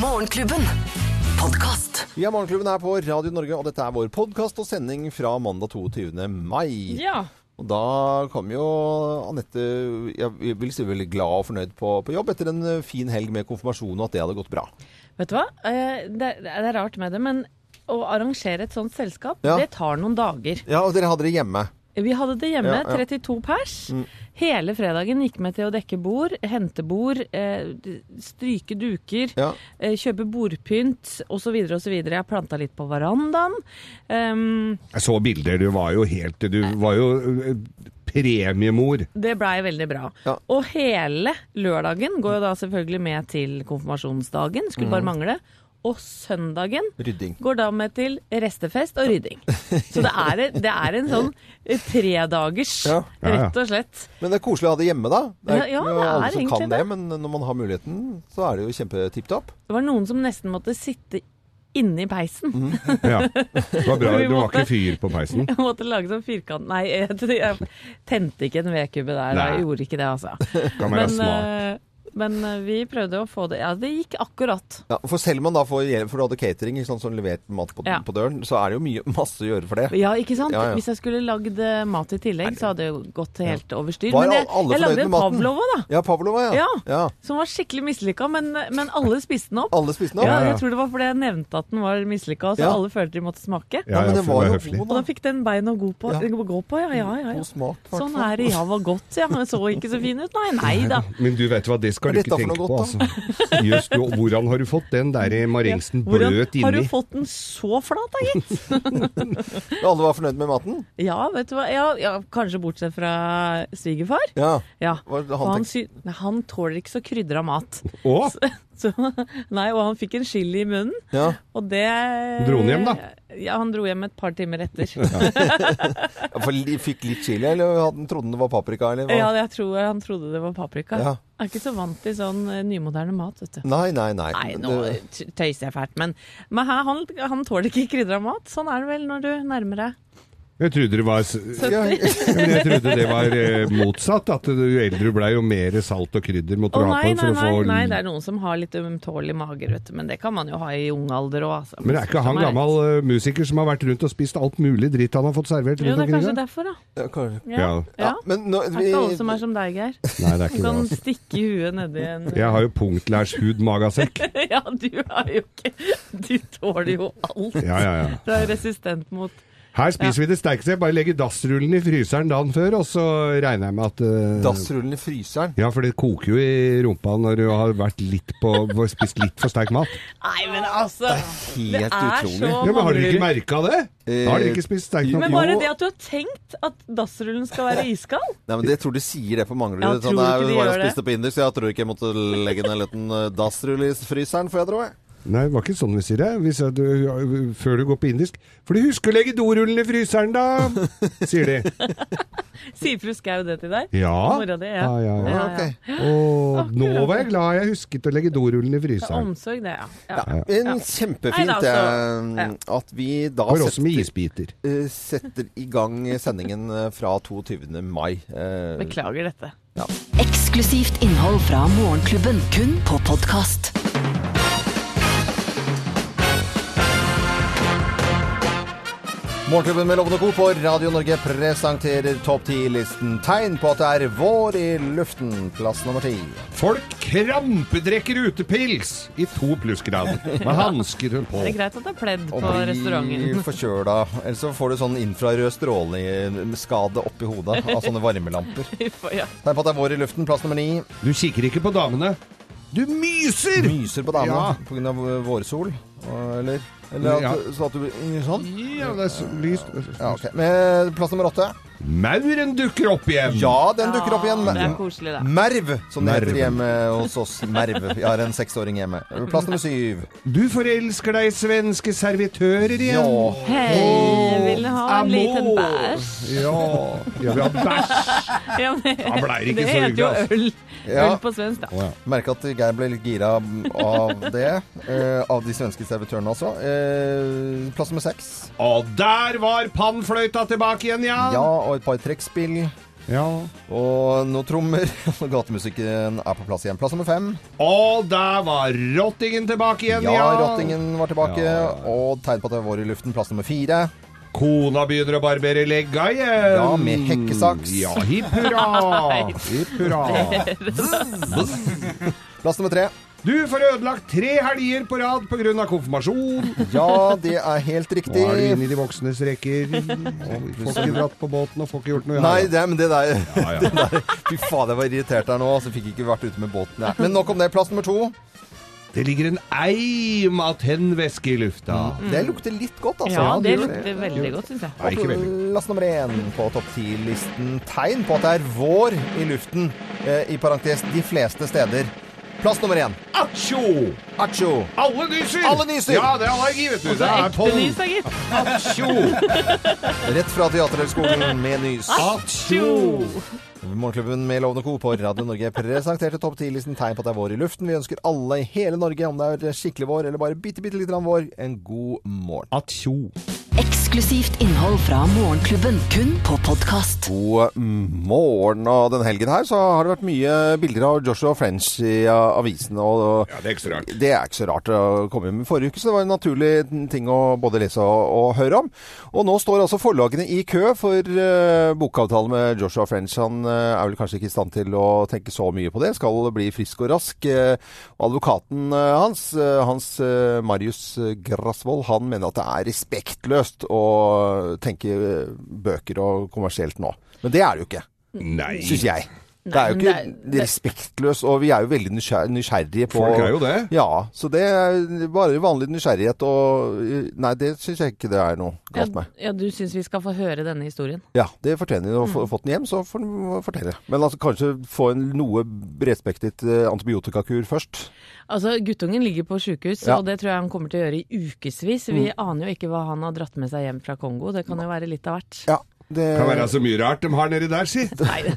Morgenklubben. Podcast. Vi er Morgenklubben her på Radio Norge, og dette er vår podkast og sending fra mandag 22. mai. Ja. Og da kom jo Anette jeg vil si veldig glad og fornøyd på, på jobb etter en fin helg med konfirmasjon, og at det hadde gått bra. Vet du hva? Eh, Det, det er rart med det, men å arrangere et sånt selskap, Ja. det tar noen dager. Ja, og dere hadde det hjemme. Vi hadde det hjemme, Ja, ja. 32 pers. Hele fredagen gikk med til å dekke bord, hente bord, eh, stryke duker, Ja. eh, kjøpe bordpynt osv. osv. Jeg planta litt på verandaen. Um, Jeg så bilder, du var jo helt Du var jo eh, premiemor. det blei veldig bra. Ja. Og hele lørdagen går jo da selvfølgelig med til konfirmasjonsdagen. Skulle Mm. bare mangle. Og søndagen Rydding. går da med til restefest og rydding. Så det er, det er en sånn eh, tredagers, Ja. Ja, ja. rett og slett. Men det er koselig å ha det hjemme, da. Det er Ja, ja, det er alle som kan det, det. men når man har muligheten, så er det jo kjempetipp topp. Det var noen som nesten måtte sitte inne i peisen. Ja. Det var bra. Det var måtte- ikke fyr på peisen. Jeg måtte lage sånn firkant Nei, jeg, jeg tente ikke en vedkubbe der. Nei. Jeg gjorde ikke det, altså. Kan være Men, smart. Eh, men eh, vi prøvde å få det Ja, det gikk akkurat. Ja, for selv om man da får hjelp, for du hadde catering, ikke sant, som levert mat på, Ja. på døren, så er det jo mye, masse å gjøre for det. Ja, ikke sant? Ja, ja. Hvis jeg skulle lagd eh, mat i tillegg, så hadde det jo gått helt over styr. Men jeg, alle jeg lagde en pavlova, da. Ja, Pavlova, ja. Ja. ja. Som var skikkelig mislykka, men, men alle spiste den opp. Alle spiste den opp? Ja, Ja, ja. jeg tror det var fordi jeg nevnte at den var mislykka, så Ja. alle følte de måtte smake. Ja, men for var jo høflig. god, Og da fikk den bein å gå på. Ja. Gå på ja, ja, ja, ja. God smak, Sånn er det. Ja, var godt, ja. Men så ikke så fin ut. Nei, nei da. Men du vet hva, det skal er du ikke tenke på. godt, Altså. Just, jo, hvordan har du fått den der marengsen Hvordan bløt har du fått den så flat, da, gitt? Alle var fornøyd med maten? Ja, vet du hva. Ja, ja, kanskje bortsett fra svigerfar. Ja. Ja. Han han, han tåler ikke så krydra mat. Å, Så, nei, og han fikk en chili i munnen, Ja. og det Dro han hjem, da? Ja, han dro hjem et par timer etter. Ja, For fikk litt chili, eller han trodde det var paprika, eller hva? Ja, jeg tror han trodde det var paprika. Ja. Jeg er ikke så vant til sånn eh, nymoderne mat, vet du. Nei, nei, nei. Nei, nå tøyser jeg fælt, men, men her, han, han tåler ikke krydra mat. Sånn er det vel når du nærmer deg jeg trodde det var ja, Men jeg trodde det var eh, motsatt. At jo eldre du blei, jo mer salt og krydder måtte du ha på nei, for nei, å få nei, det er noen som har litt ømtålig mager, vet du. Men det kan man jo ha i ung alder òg, altså. Men er ikke han gammel uh, musiker som har vært rundt og spist alt mulig dritt han har fått servert? Jo, det er kanskje derfor, da. ja, kanskje. Ja. Ja. ja. Men nå, Det er ikke alle som er som deg, Geir. Nei, det er ikke det. kan stikke huet nedi en Jeg har jo punktlærs-hud magasekk. Ja, du er jo ikke Du tåler jo alt. Ja, ja, ja. Du er resistent mot Her spiser vi det sterkeste. Jeg bare legger dassrullen i fryseren dagen før, og så regner jeg med at uh, Dassrullen i fryseren. Ja, for det koker jo i rumpa når du har vært litt på, spist litt for sterk mat. Nei, men altså Helt Det er utrolig. så Ja, men Har dere ikke merka det? Da har dere ikke spist sterk nok. Men bare det at du har tenkt at dassrullen skal være iskald Nei, men det tror de sier det på Manglerud. Ja, sånn, tror du «Nei, ikke de jeg det?» spiste på indisk, så jeg tror ikke jeg måtte legge ned en liten eh, dassrull i fryseren, får jeg tro. jeg. Nei, det var ikke sånn vi sier det. Vi sier du, før du går på indisk. For du husker å legge dorullen i fryseren, da! Sier de. Sier fru Skau det til deg? Ja. Mora di, ja. Ja, ja, ja. Ja, Ok. Og nå var jeg glad jeg husket å legge dorullen i fryseren. Omsorg, det, ja. ja. Men kjempefint Nei, da, så- ja. at vi da For oss med isbiter. eh, setter i gang sendingen eh, fra 22. mai. Eh, Beklager dette. Eksklusivt innhold fra Morgenklubben, kun på podkast. Morgenklubben med Lovende Co. på Radio Norge presenterer Topp 10-listen. Tegn på at det er vår i luften. Plass nummer ti. Folk krampedrekker utepils i to plussgrad med hansker på. Det er greit at det er pledd Og på bli restauranten. forkjøla. Eller så får du sånn infrarød stråleskade oppi hodet av sånne varmelamper. ja. Tegn på at det er vår i luften. Plass nummer ni. Du kikker ikke på damene. Du myser! Myser på damene Ja. pga. vårsol. Eller, eller at, Ja. så at du blir sånn. Ja, det er så lyst. Ja, okay. Med plass nummer åtte. Mauren dukker opp igjen. Ja, den dukker opp igjen. Ja, Det er koselig, da. Merv, som det heter hjemme hos oss. Merv. Jeg har en seksåring hjemme. Plass nummer syv. Du forelsker deg i svenske servitører igjen. Ja. Hei, vil du ha en liten bæsj? Ja. Jeg vil ha bæsj. Ja, men, Da blei det ikke det så heter jo øl. Ja. Øl på svensk, da. Merker at Geir ble litt gira av det. Uh, av de svenske servitørene, altså. Eh, plass nummer seks. Og der var pannfløyta tilbake igjen, ja. Ja, og et par trekkspill. Ja. Og noen trommer. Og gatemusikken er på plass igjen. Plass nummer fem. Og der var rottingen tilbake igjen, Ja, ja! rottingen var tilbake. Ja. Og tegn på at det var vår i luften. Plass nummer fire. Kona begynner å barbere legga igjen. Ja, med hekkesaks. Ja, hipp hurra. hipp hurra. Plass nummer tre. Du får ødelagt tre helger på rad pga. konfirmasjon. Ja, det er helt riktig. Nå er du inne i de voksnes rekker. Og får ikke dratt på båten og får ikke gjort noe. Nei, det, men det der, Ja, ja. det der Fy faen, jeg var irritert her nå, så fikk jeg ikke vært ute med båten. Ja. Men nok om det. Plass nummer to. Det ligger en eim av tennvæske i lufta. Det lukter litt godt, altså. Ja, det gjør det. lukter veldig godt, syns jeg. Nei, ikke veldig. Plass nummer én på topp ti-listen. Tegn på at det er vår i luften. Eh, I parentes de fleste steder. Plass nummer én. Atsjo! Atsjo. Alle nyser! Alle nyser! Ja, det er allergi, vet du. Og Det er pollen. nys, da, gitt. Atsjo! Rett fra Teaterhøgskolen med nys. Atsjo! Morgenklubben med Lovende Co. på Radio Norge presenterte topp 10-listen tegn på at det er vår i luften. Vi ønsker alle i hele Norge, om det er skikkelig vår eller bare bitte, bitte lite grann vår, en god morgen. Atsjo. Eksklusivt innhold fra Morgenklubben, kun på podkast. God morgen. Og denne helgen her så har det vært mye bilder av Joshua French i avisene. Og, Ja, det er ikke så rart. det er ikke så rart å komme med forrige uke, så det var en naturlig ting å både lese og, og høre om. Og nå står altså forlagene i kø for uh, bokavtale med Joshua French. Han uh, er vel kanskje ikke i stand til å tenke så mye på det. Skal bli frisk og rask. Uh, advokaten hans, uh, hans uh, Marius Grasvold, han mener at det er respektløst å tenke uh, bøker og kommersielt nå. Men det er det jo ikke, Nei. syns jeg. Det er jo ikke det er- det- respektløst, og vi er jo veldig nysgjer nysgjerrige på Folk er jo det. Ja, så det er bare vanlig nysgjerrighet og Nei, det syns jeg ikke det er noe galt med. Ja, du syns vi skal få høre denne historien? Ja, det fortjener de. Få fått den hjem, så får den fortelle. Men altså kanskje få en noe bredspektet eh, antibiotikakur først. Altså, Guttungen ligger på sjukehus, Ja. Mm. og det tror jeg han kommer til å gjøre i ukevis. Vi aner jo ikke hva han har dratt med seg hjem fra Kongo. Det kan jo være litt av hvert. Ja, det kan være så mye rart de har nedi der, si. Nei,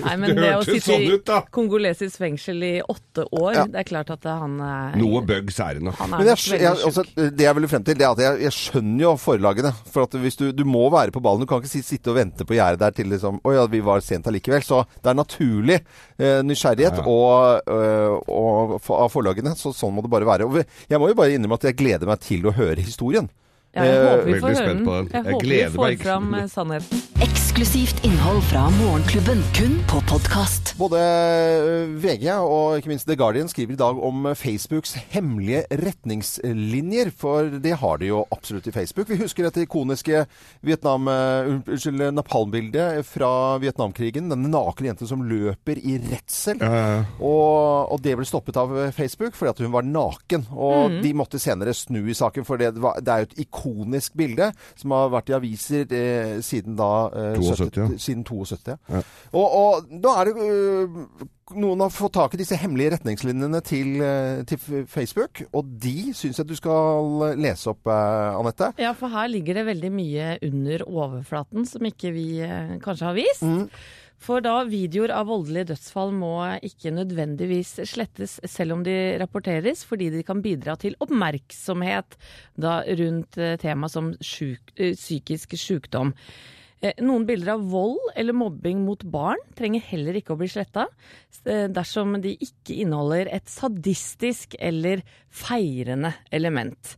nei men Det det å sitte sånn ut, i kongolesisk fengsel i åtte år, Ja. det er klart at han er Noe bugs er det nok. Han er Men jeg, jeg, altså, det jeg vil frem til, det er at jeg, jeg skjønner jo forlagene. For at hvis du, du må være på ballen. Du kan ikke si, sitte og vente på gjerdet der til liksom Å ja, vi var sent allikevel. Så det er naturlig eh, nysgjerrighet Ja, ja. Og, øh, og, for- av forlagene. Så sånn må det bare være. Og jeg må jo bare innrømme at jeg gleder meg til å høre historien. Ja, jeg Eh, håper vi veldig får høre spent den. på den. Jeg, Jeg håper gleder vi meg får ikke. fram eh, sannheten. Eksklusivt innhold fra Morgenklubben, kun på podkast. Både øh, VG og ikke minst The Guardian skriver i dag om Facebooks hemmelige retningslinjer. For det har de jo absolutt i Facebook. Vi husker dette ikoniske Vietnam, unnskyld, napalmbildet fra Vietnamkrigen. Den nakne jenten som løper i redsel. Ja, ja. Og, og det ble stoppet av Facebook fordi at hun var naken. Og de måtte senere snu i saken, for det, var, det er jo et ikonisk bilde som har vært i aviser eh, siden da eh, 72, 70 ja. Siden 72, ja. Og, og da er det øh, Noen har fått tak i disse hemmelige retningslinjene til, øh, til Facebook, og de syns jeg du skal lese opp, eh, Anette. Ja, for her ligger det veldig mye under overflaten som ikke vi eh, kanskje har vist. Mm. For da videoer av voldelige dødsfall må ikke nødvendigvis slettes selv om de rapporteres, fordi de kan bidra til oppmerksomhet da rundt eh, tema som sjuk, eh, psykisk sykdom. Eh, Noen bilder av vold eller mobbing mot barn trenger heller ikke å bli sletta dersom de ikke inneholder et sadistisk eller feirende element.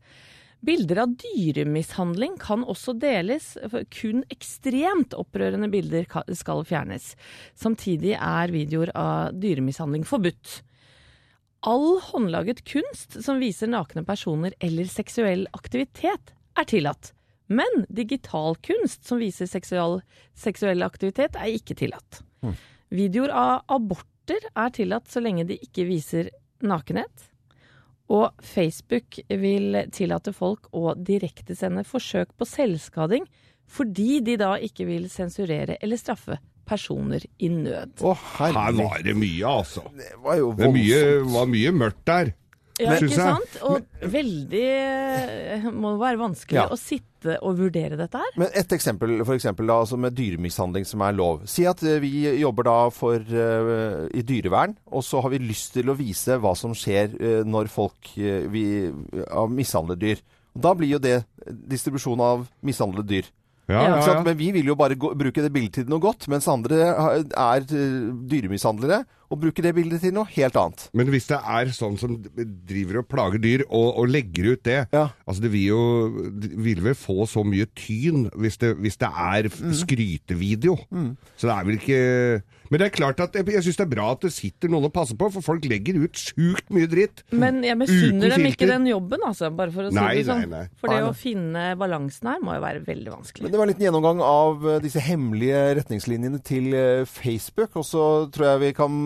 Bilder av dyremishandling kan også deles, kun ekstremt opprørende bilder skal fjernes. Samtidig er videoer av dyremishandling forbudt. All håndlaget kunst som viser nakne personer eller seksuell aktivitet, er tillatt. Men digital kunst som viser seksual, seksuell aktivitet, er ikke tillatt. Videoer av aborter er tillatt så lenge de ikke viser nakenhet. Og Facebook vil tillate folk å direktesende forsøk på selvskading fordi de da ikke vil sensurere eller straffe personer i nød. Å, Her var det mye, altså. Det var jo Det er mye, var mye mørkt der. Ja, men, ikke sant? Og veldig Må det være vanskelig Ja. å sitte og vurdere dette her. Men et eksempel, for eksempel da, altså med dyremishandling som er lov. Si at eh, vi jobber da for, uh, i dyrevern, og så har vi lyst til å vise hva som skjer uh, når folk uh, vi, uh, mishandler dyr. Og da blir jo det distribusjon av mishandlede dyr. Ja, Ja. ja. Men vi vil jo bare gå, bruke det bildet til noe godt, mens andre er eh, dyremishandlere og bruke det bildet til noe helt annet. Men hvis det er sånn som driver og plager dyr, og, og legger ut det Ja. Altså Det vil jo det vil vel få så mye tyn hvis det, hvis det er Mm. skrytevideo. Så det er vel ikke Men det er klart at jeg, jeg syns det er bra at det sitter noen og passer på, for folk legger ut sjukt mye dritt. Men jeg misunner dem ikke den jobben, altså. Bare for å si det sånn. nei, nei. For det Nei, nei. å finne balansen her må jo være veldig vanskelig. Men det var en liten gjennomgang av eh, disse hemmelige retningslinjene til eh, Facebook. Og så tror jeg vi kan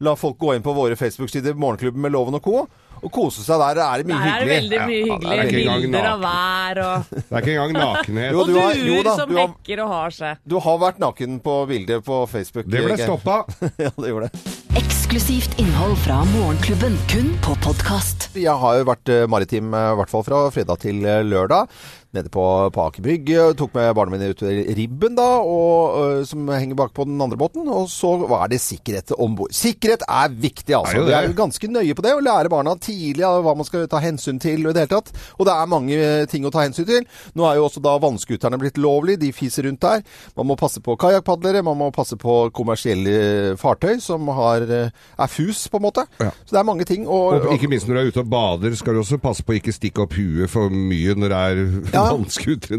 la folk gå inn på våre Facebook-sider, Morgenklubben med Loven og co., og kose seg der. Det er det mye Der er det hyggelig. veldig mye Ja, hyggelig. det er ikke engang Bilder av vær og, Det er ikke engang nakenhet. Jo, og du har- jo duer da, som du har- hekker og har seg. Du har vært naken på bildet på Facebook. Det ble stoppa. ja, det gjorde det. Eksklusivt innhold fra Morgenklubben, kun på podkast. Jeg har jo vært eh, maritim, eh, i hvert fall fra fredag til eh, lørdag. Nede på, på Aker Brygge. Tok med barna mine ut til Ribben, da, og, øh, som henger bak på den andre båten. Og så var det sikkerhet om bord. Sikkerhet er viktig, altså. Er Vi er jo ganske nøye på det. Å lære barna tidlig av hva man skal ta hensyn til i det hele tatt. Og det er mange eh, ting å ta hensyn til. Nå er jo også da vannskuterne blitt lovlig. De fiser rundt der. Man må passe på kajakkpadlere. Man må passe på kommersielle fartøy som har, er fus, på en måte. Ja. Så det er mange ting. Og, Og ikke minst når du er ute og bader, skal du også passe på å ikke stikke opp huet for mye når det er Ja.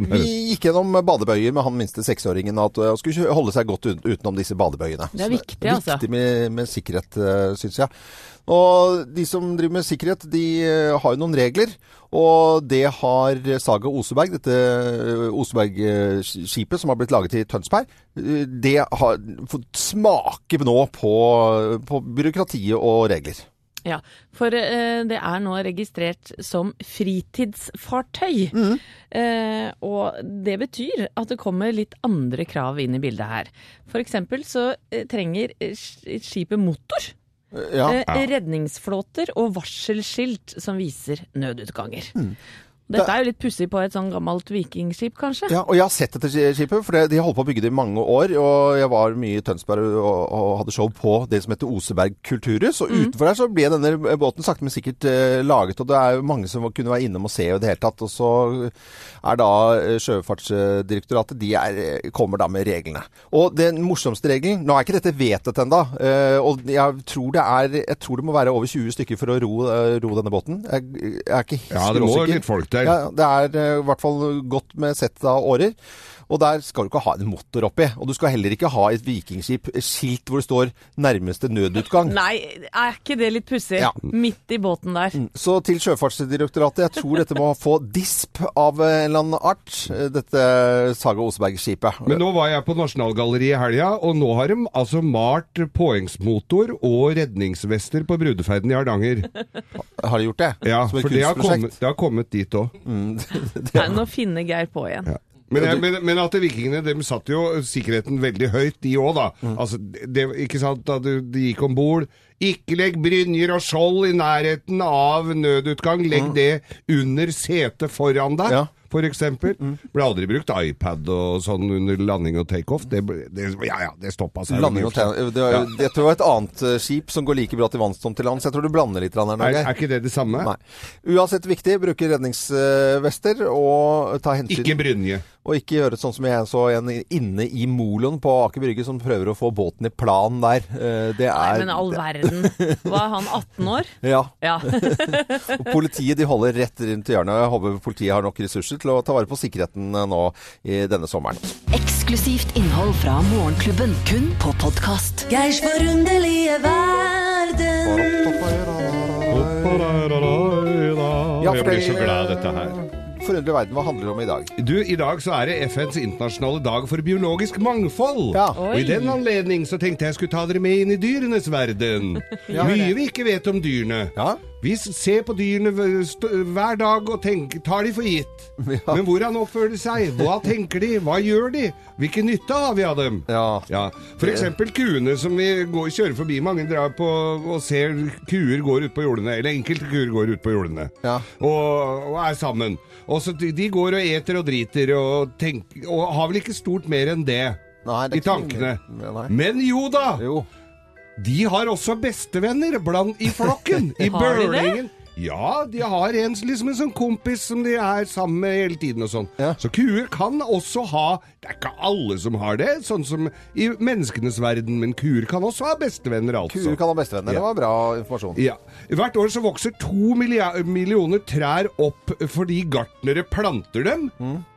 Vi gikk gjennom badebøyer med han minste seksåringen at uh, skulle kjø- holde seg godt utenom disse badebøyene. Det er viktig, altså. Viktig med, med sikkerhet, uh, syns jeg. Og de som driver med sikkerhet, de uh, har jo noen regler. Og det har Saga Oseberg, dette Oseberg-skipet som har blitt laget i Tønsberg, det har fått smake nå på, på byråkratiet og regler. Ja, for eh, det er nå registrert som fritidsfartøy. Mm. Eh, og det betyr at det kommer litt andre krav inn i bildet her. For eksempel så eh, trenger skipet motor. Ja. Redningsflåter og varselskilt som viser nødutganger. Mm. Dette er jo litt pussig på et sånn gammelt vikingskip, kanskje. Ja, og jeg har sett dette skipet, for de har holdt på å bygge det i mange år. Og jeg var mye i Tønsberg og, og hadde show på det som heter Oseberg kulturhus. Og utenfor der så ble denne båten sakte, men sikkert eh, laget. Og det er jo mange som kunne være innom og se i det hele tatt. Og så er da eh, Sjøfartsdirektoratet De er, eh, kommer da med reglene. Og den morsomste regelen Nå er ikke dette vedtatt ennå. Eh, og jeg tror, det er, jeg tror det må være over 20 stykker for å ro, eh, ro denne båten. Jeg, jeg er ikke helt Ja, det må skråsikker. litt folk. Det er eh, i hvert fall godt med sett av årer. Og der skal du ikke ha en motor oppi. Og du skal heller ikke ha et vikingskip skilt hvor det står 'nærmeste nødutgang'. Nei, er ikke det litt pussig? Ja. Midt i båten der. Så til Sjøfartsdirektoratet, jeg tror dette må få disp av en eller annen art, dette Saga Oseberg-skipet. Men nå var jeg på Nasjonalgalleriet i helga, og nå har de altså malt påhengsmotor og redningsvester på brudeferden i Hardanger. Har de gjort det? Ja, Som et for det har, kommet, det har kommet dit òg. Nei, nå finner Geir på igjen. Men, jeg, men, men at vikingene de satte jo sikkerheten veldig høyt, de òg, da. Mm. Altså, det, ikke sant, da du, de gikk om bord. Ikke legg brynjer og skjold i nærheten av nødutgang. Legg det under setet foran deg, Mm. Ja. Mm. for eksempel. Ble aldri brukt iPad og sånn under landing og takeoff. Det, det, ja ja, det stoppa seg. Landing og det, var- Jeg tror det var et annet eh, skip som går like bra til vanns som til lands. Jeg tror du blander litt. Her, Er, er ikke det det samme? Nei. Uansett viktig, bruke redningsvester og ta hensyn. Ikke brynje. Og ikke gjøre sånn som jeg så en inne i moloen på Aker Brygge som prøver å få båten i plan der. Det er Nei, er men all verden. Var han 18 år? Ja. Ja. Og politiet de holder rett rundt hjørnet. Jeg håper politiet har nok ressurser til å ta vare på sikkerheten eh, nå i denne sommeren. Eksklusivt innhold fra Morgenklubben, kun på podkast. Geirs forunderlige verden. Ja, Jeg blir så glad av dette her. Forunderlig verden, hva handler det om i dag? Du, I dag så er det FNs internasjonale dag for biologisk mangfold. Ja. Og I den anledning så tenkte jeg skulle ta dere med inn i dyrenes verden. Mye vi ikke vet om dyrene. Ja. Vi ser på dyrene hver dag og tenker, tar de for gitt. Men hvordan oppfører de seg? Hva tenker de? Hva gjør de? Hvilken nytte har vi av dem? Ja. For eksempel kuene som vi går, kjører forbi. Mange drar på og ser kuer går ut på jordene. Eller enkelte kuer går ut på jordene. Ja. Og, og er sammen. Og så de, går og eter og driter og tenker Og har vel ikke stort mer enn det. Nei, det I tankene. Men jo da! Jo. De har også bestevenner blant i flokken. I bølingen. Ja, de har en, liksom en sånn kompis som de er sammen med hele tiden og sånn. Ja. Så kuer kan også ha Det er ikke alle som har det, sånn som i menneskenes verden, men kuer kan også ha bestevenner, altså. Kuer kan ha bestevenner. Ja. Det var bra informasjon. Ja. Hvert år så vokser to millioner trær opp fordi gartnere planter dem.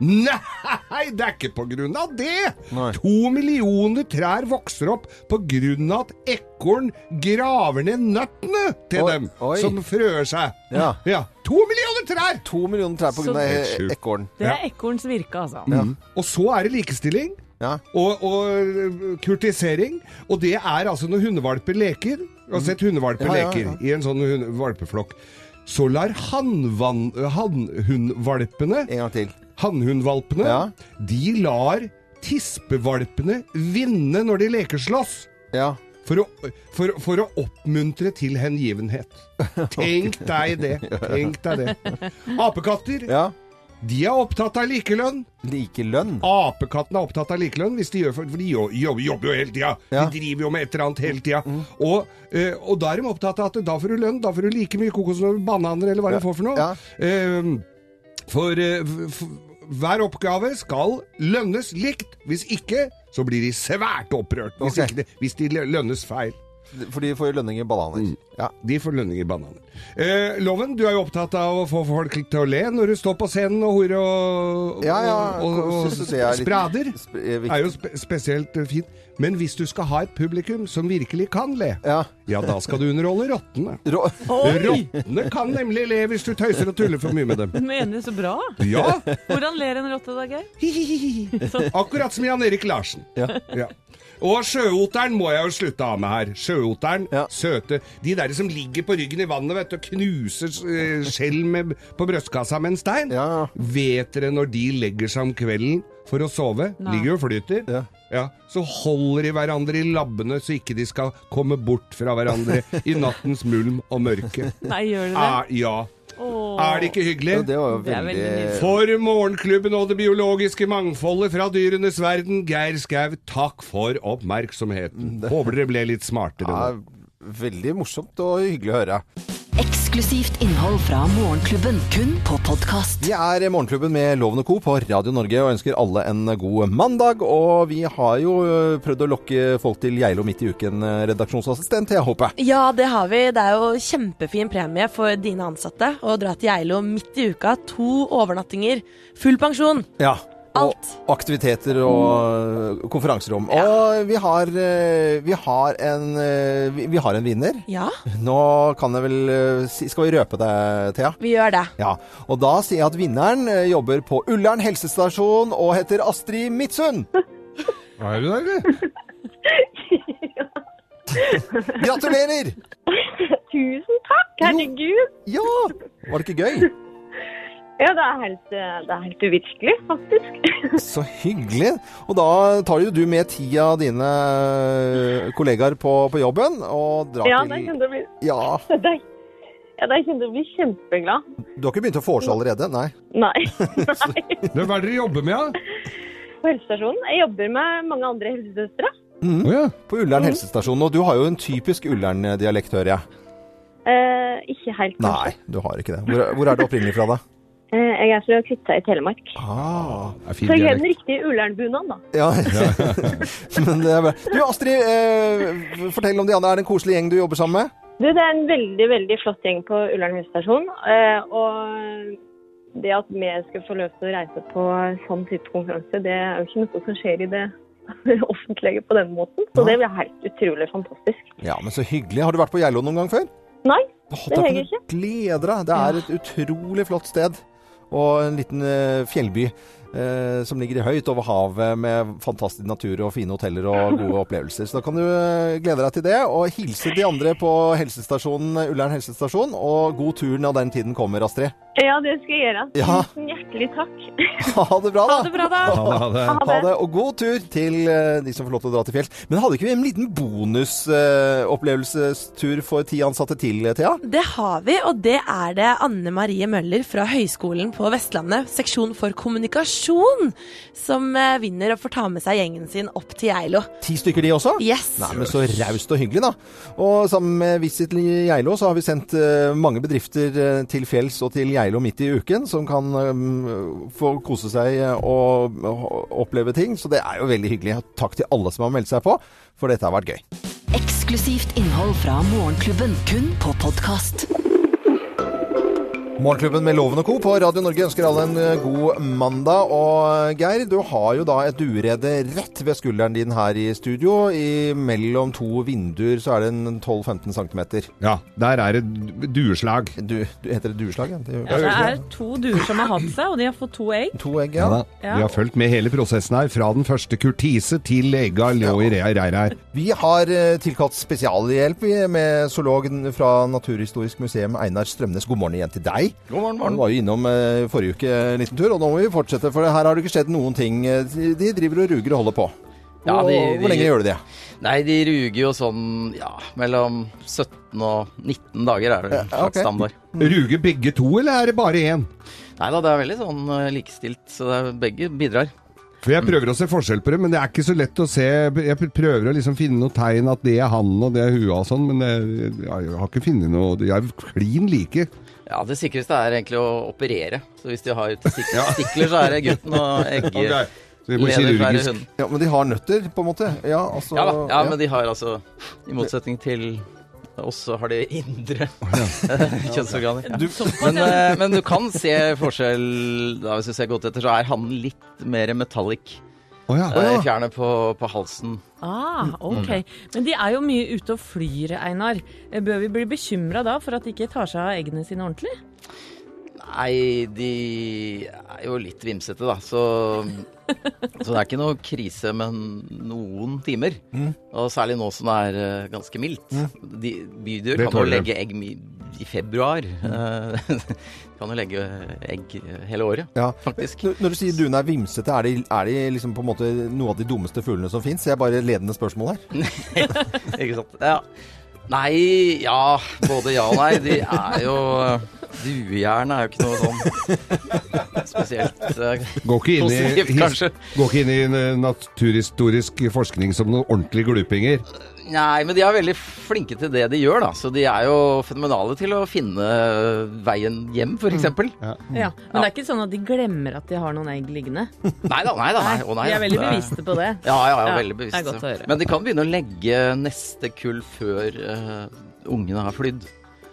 Nei, det er ikke på grunn av det! Nei. To millioner trær vokser opp på grunn av at ekorn graver ned nøttene til Oi, dem, oi. som frøer seg. Ja. To millioner trær! To millioner trær av helt ekorn. Det er ekorns virke, altså. Og så er det likestilling. Ja. og, og øh, kurtisering. Og det er altså når hundevalper leker. Du har sett hundevalper Ja, ja, leker ja. i en sånn hund- valpeflokk. Så lar hannhundvalpene, En gang til. hannhundvalpene, Ja. de lar tispevalpene vinne når de lekeslåss. Ja. For å, for, for å oppmuntre til hengivenhet. Tenk deg det. Tenk deg det. Apekatter, ja. de er opptatt av likelønn. Likelønn. Apekattene er opptatt av likelønn, hvis de gjør for, for de jobber, jobber jo hele tida. Ja. De driver jo med et eller annet hele tida. Og, eh, og da er de opptatt av at da får du lønn, da får du like mye kokosnøtter, bananer eller hva Ja. de får for noe. Ja. Eh, for eh, f- f- hver oppgave skal lønnes likt. Hvis ikke, så blir de svært opprørt. Hvis, okay. det, hvis de lønnes feil. For de får lønning i bananer. Ja. De får lønning i bananer. Eh, Loven, du er jo opptatt av å få folk til å le når du står på scenen og horer og, Ja, ja, og, og, og synes det er sprader. sp- er jo spe spesielt eh, fint. Men hvis du skal ha et publikum som virkelig kan le, Ja. ja, da skal du underholde rottene. Rå Rottene kan nemlig le hvis du tøyser og tuller for mye med dem. Du mener så bra. Ja, Hvordan ler en rotte da, Geir? akkurat som Jan Erik Larsen. Ja. Og sjøoteren må jeg jo slutte av med her. Sjøoteren, Ja. søte De der som ligger på ryggen i vannet vet du, og knuser eh, skjell med, på brystkassa med en stein. Ja. Vet dere når de legger seg om kvelden for å sove? Nei. Ligger og flyter. Ja. Ja, Så holder de hverandre i labbene så ikke de skal komme bort fra hverandre i nattens mulm og mørke. Nei, gjør de det? Er, ja. Åh. Er det ikke hyggelig? Ja, det var jo Det veldig veldig. For Morgenklubben og det biologiske mangfoldet fra dyrenes verden, Geir Skau, takk for oppmerksomheten. Håper dere ble litt smartere ja, nå. Veldig morsomt og hyggelig å høre. Eksklusivt innhold fra Morgenklubben, kun på podkast. Vi er Morgenklubben med Loven og Co. på Radio Norge og ønsker alle en god mandag. Og vi har jo prøvd å lokke folk til Geilo midt i uken, redaksjonsassistent, jeg håper. Ja, det har vi. Det er jo kjempefin premie for dine ansatte å dra til Geilo midt i uka. To overnattinger, full pensjon. Ja. Og aktiviteter og ø, konferanserom. Og vi har, vi har en vi, vi har en vinner. Ja, Nå kan jeg vel si Skal vi røpe det, Thea? vi gjør det. Ja, og da sier jeg at vinneren jobber på Ullern helsestasjon og heter Astrid Midtsund. Er du der, eller? Gratulerer! Tusen takk, herregud. Ja! Var det ikke gøy? Ja, det er helt, eh, det er helt uvirkelig, faktisk. Så hyggelig. Og da tar jo du med ti av dine eh, kollegaer på, på jobben og drar Ja, det til å bli, Ja. det, ja, det kommer til å bli kjempeglad. Du har ikke begynt å foreslå allerede? Nei. Nei. Nei. Hva er det dere jobber med, da? På helsestasjonen. Jeg jobber med mange andre helsesøstre. Å ja. På Ullern helsestasjon. Og du har jo en typisk Ullern-dialekt, hører jeg. Eh, ikke helt, Nei, du har ikke det. Hvor, hvor er du opprinnelig fra, da? Eh, jeg er fra Kvitta i Telemark. Ah, Så jeg har den riktige Ullern-bunaden, da. ja. Men det er bra. Du Astrid, eh, fortell om de andre. Er det en koselig gjeng du jobber sammen med? Du, det er en veldig, veldig flott gjeng på Ullern helsestasjon. Eh, og det at vi skal få lov til å reise på sånn type konferanse, det er jo ikke noe som skjer i det offentlige på den måten. Så det blir helt utrolig fantastisk. Ja, men så hyggelig. Har du vært på Geilo noen gang før? Nei, Det henger har kan jeg du glede deg. Det er et utrolig flott sted. Og en liten eh, fjellby eh, som ligger høyt over havet med fantastisk natur og fine hoteller og gode opplevelser. Så da kan du eh, glede deg til det. Og hilse de andre på helsestasjonen, Ullern helsestasjon. Og god tur når den tiden kommer, Astrid. Ja, det skal jeg gjøre. Ja. Tusen hjertelig takk. Ha det bra, da. Ha det bra, da. Ha det, ha det. Ha det. og god tur til eh, de som får lov til å dra til fjells. Men hadde ikke vi en liten bonusopplevelsestur for ti ansatte til, eh, Thea? Det har vi, og det er det Anne Marie Møller fra Høgskolen på Vestlandet, seksjon for kommunikasjon som eh, vinner og får ta med seg gjengen sin opp til Geilo. Ti stykker de også? Yes. Nei, men Så raust og hyggelig, da. Og sammen med Visit Geilo så har vi sendt mange bedrifter til fjells og til Geilo midt i uken, som kan um, få kose seg eh, og, og oppleve ting. Så det er jo veldig hyggelig. Takk til alle som har meldt seg på, for dette har vært gøy. Eksklusivt innhold fra Morgenklubben, kun på podkast. Morgenklubben med Loven og Co. på Radio Norge ønsker alle en eh, god mandag. Og Geir, du har jo da et duerede rett ved skulderen din her i studio. I mellom to vinduer så er det en 12-15 cm. Ja, der er det dueslag. Du, du, heter det dueslag? Ja? Det, Ja, det er to duer som har hatt seg, og de har fått to egg. To egg, Ja ja. Vi har fulgt med hele prosessen her, fra den første kurtise til egga lå i rea reir her. Vi har eh, tilkalt spesialhjelp med zoologen fra Naturhistorisk museum, Einar Strømnes. God morgen igjen til deg. God morgen, morgen. Du var jo innom eh, forrige uke en liten tur, og nå må vi fortsette, for her har det ikke skjedd noen ting. Eh, De driver og ruger og holder på. Ja, de, de- Hvor lenge gjør de det? Nei, de ruger jo sånn ja, mellom 17 og 19 dager er det en slags okay. standard. Ruger begge to, eller er det bare én? Nei da, det er veldig sånn eh, likestilt, så det er, begge bidrar. For jeg prøver å se forskjell på det, men det er ikke så lett å se. Jeg prøver å liksom finne noe tegn at det er han og det er hua og sånn, men jeg, jeg har ikke funnet noe De er klin like. Ja, det sikreste er egentlig å operere. Så hvis de har testikler, så er det gutten og egger. Hunden. Ja, Men de har nøtter, på en måte? Ja, altså, Ja da, ja, men de har altså, i motsetning til oss, så har de indre kjønnsorganer. Ja. Men, eh, men du kan se forskjell, da, hvis du ser godt etter, så er han litt mer metallic. Oh ja. oh ja. fjærene på, på halsen. Ah, ok. Men de er jo mye ute og flyr, Einar. Eh, Bør vi bli bekymra da for at de ikke tar seg av eggene sine ordentlig? Nei, de er jo litt vimsete, da. Så, så det er ikke noe krise med noen timer. Og særlig nå som det er eh, ganske mildt. De Bydyr kan jo legge egg i februar. Mm. kan jo legge egg hele året, Ja. faktisk. Når når du sier duene er vimsete, er de, er de liksom på en måte noe av de dummeste fuglene som fins? Jeg er bare ledende spørsmål her. Ikke sant? Ja. Nei, ja. Både ja og nei. De er jo Duejern er jo ikke noe sånn spesielt eh, Går ikke inn i, positivt, går ikke inn i eh, naturhistorisk forskning som noen ordentlige glupinger. Nei, men de er veldig flinke til det de gjør, da. Så de er jo fenomenale til å finne veien hjem, f.eks. eksempel Ja, Men det er ikke sånn at de glemmer at de har noen egg liggende? Nei da, nei da. Nei, å, nei, de er veldig bevisste på det. Ja, ja, ja, Ja, veldig bevisste. Men de kan begynne å legge neste kull før uh, ungene har flydd.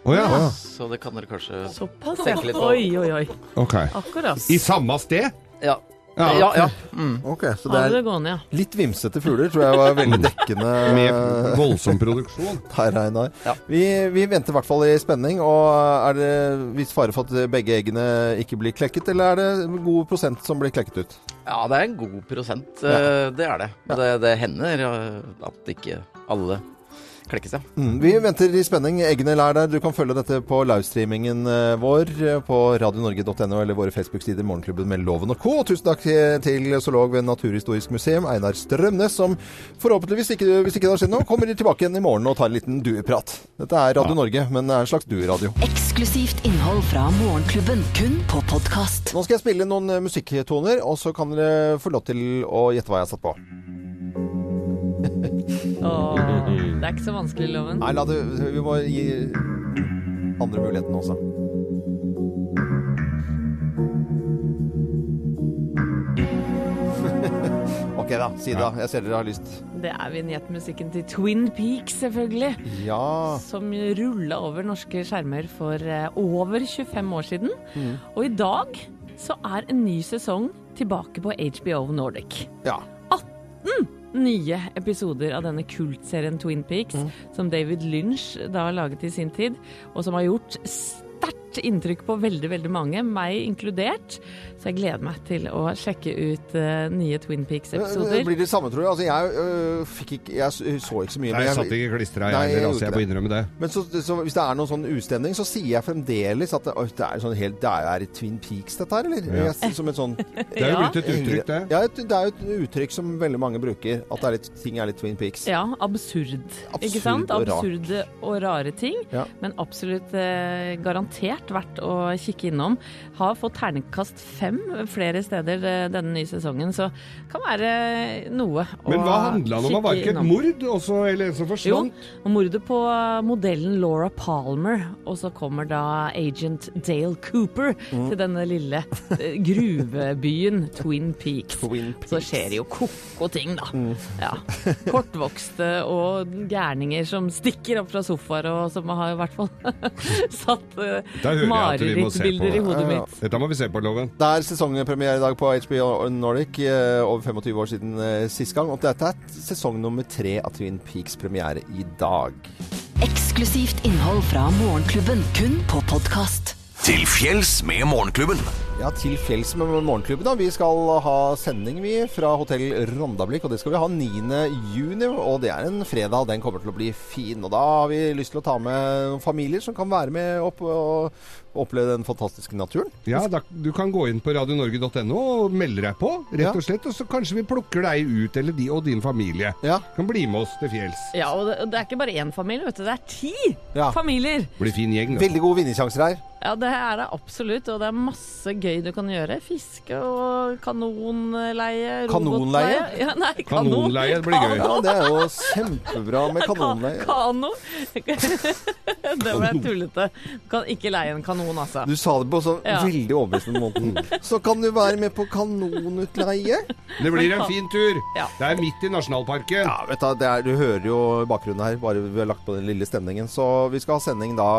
Å ja. Så det kan dere kanskje Såpass, tenke litt på. Oi, oi, oi. Ok. Akkurat. I samme sted? Ja. Ja. Ja, ja. Mm. Ok, Så Ha det det er gående, ja. litt vimsete fugler, tror jeg var veldig dekkende. Med voldsom produksjon. Her, Einar. Ja. Vi, vi venter i hvert fall i spenning. Og er det viss fare for at begge eggene ikke blir klekket, eller er det god prosent som blir klekket ut? ja, det er en god prosent. eh, Det er det. Det, det hender eh, at ikke alle klekkes, ja. Mm, vi venter i spenning. Eggene lær der. Du kan følge dette på livestreamingen eh, vår eh, på radionorge.no eller våre Facebook-sider Morgenklubben med Loven og co. Og Tusen takk til, til zoolog ved Naturhistorisk museum, Einar Strømnes, som forhåpentligvis, ikke, hvis ikke det har skjedd noe, kommer tilbake igjen i morgen og tar en liten dueprat. Dette er Radio Norge, men det er en slags dueradio. Eksklusivt innhold fra Morgenklubben, kun på podkast. Nå skal jeg spille noen eh, musikktoner, og så kan dere få lov til å gjette hva jeg har satt på. Åh, det er ikke så vanskelig, Loven. Nei, la det, vi må gi andre muligheten også. ok da, si det, da. Jeg ser dere har lyst. Det er vignettmusikken til Twin Peaks, selvfølgelig. Ja. Som rulla over norske skjermer for eh, over 25 år siden. Og i dag så er en ny sesong tilbake på HBO Nordic. ja. Nye episoder av denne kultserien Twin Peaks, som David Lynch da laget i sin tid, og som har gjort sterkt inntrykk på veldig, veldig mange, meg inkludert. Så jeg gleder meg til å sjekke ut uh, nye Twin Peaks-episoder. Blir det samme, tror jeg? Altså, jeg uh, fikk ikke Jeg så ikke så mye. Nei, jeg, jeg satt ikke klistra, jeg heller. Altså, jeg må innrømme det. Men så, så hvis det er noen sånn ustemning, så sier jeg fremdeles at det, det er sånn helt Det er, Twin Peaks, dette her, eller? Ja. Jeg, som et sånn Det er jo blitt et uttrykk, det. Ja, det er jo et uttrykk som veldig mange bruker. At det er litt, ting er litt Twin Peaks. Ja, absurd. Absurd ikke sant? og. Absurde og rare ting. Ja. Men absolutt eh, garantert absolutt verdt å kikke innom. Har fått ternekast fem flere steder eh, denne nye sesongen, så kan være noe å Men hva handla det om? Var det ikke et mord også, eller en som Jo, forsvant? og mordet på modellen Laura Palmer, og så kommer da agent Dale Cooper Mm. til denne lille eh, gruvebyen Twin Peaks. Twin Så skjer det jo ko-ko ting, da. Mm. Ja. Kortvokste og gærninger som stikker opp fra sofaer, og som har i hvert fall satt uh, Marerittbilder i hodet Ja, ja. mitt. Dette må vi se på, Loven. Det er sesongpremiere i dag på HBO Nordic, eh, over 25 år siden eh, sist gang. Og dette er sesong nummer tre av Twin Peaks premiere i dag. Eksklusivt innhold fra Morgenklubben, kun på podkast. Til fjells med Morgenklubben. Ja, til fjells med Morgenklubben. da. Vi skal ha sending vi fra hotell Rondablikk, og det skal vi ha 9. juni. Og det er en fredag, den kommer til å bli fin. Og da har vi lyst til å ta med noen familier som kan være med opp og oppleve den fantastiske naturen. Ja, da, Du kan gå inn på radionorge.no og melde deg på, rett og slett. Og så kanskje vi plukker deg ut, eller de og din familie. Ja. Kan bli med oss til fjells. Ja, og det, og det er ikke bare én familie, vet du. Det er ti Ja. familier. Blir fin gjeng. da. Veldig gode vinnersjanser her. Ja, det er det absolutt, og det er masse gøy du kan gjøre. Fiske og kanonleie. Kanonleie? Ja, nei, kanon. Kanonleie, blir gøy. Ja, det er jo kjempebra med kanonleie. Ka kano. det ble tullete. Du kan ikke leie en kanon, altså. Du sa det på Ja. veldig overbevisende måte. Så kan du være med på kanonutleie. Det blir en fin tur. Ja. Det er midt i nasjonalparken. Ja, vet du, det er, du hører jo bakgrunnen her, bare vi har lagt på den lille stemningen. Så vi skal ha sending da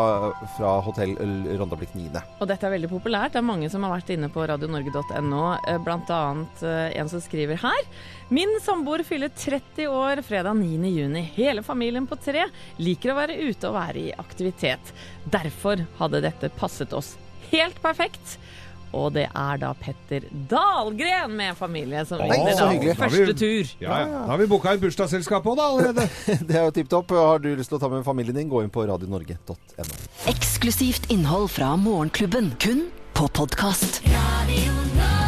fra hotell Rondablikk 9. Og dette er veldig populært. Det er mange som har vært inne på radionorge.no, bl.a. blant annet eh, en som skriver her. Min samboer fyller 30 år fredag 9. juni. Hele familien på tre liker å være ute og være i aktivitet. Derfor hadde dette passet oss helt perfekt. Og det er da Petter Dahlgren med familie som vinner da hyggelig. første tur. Ja, ja. Da har vi booka et bursdagsselskap òg, da, allerede. Det er jo tipp topp. Har du lyst til å ta med familien din, gå inn på radionorge.no. Eksklusivt innhold fra Morgenklubben, kun på podkast. Radio Nova.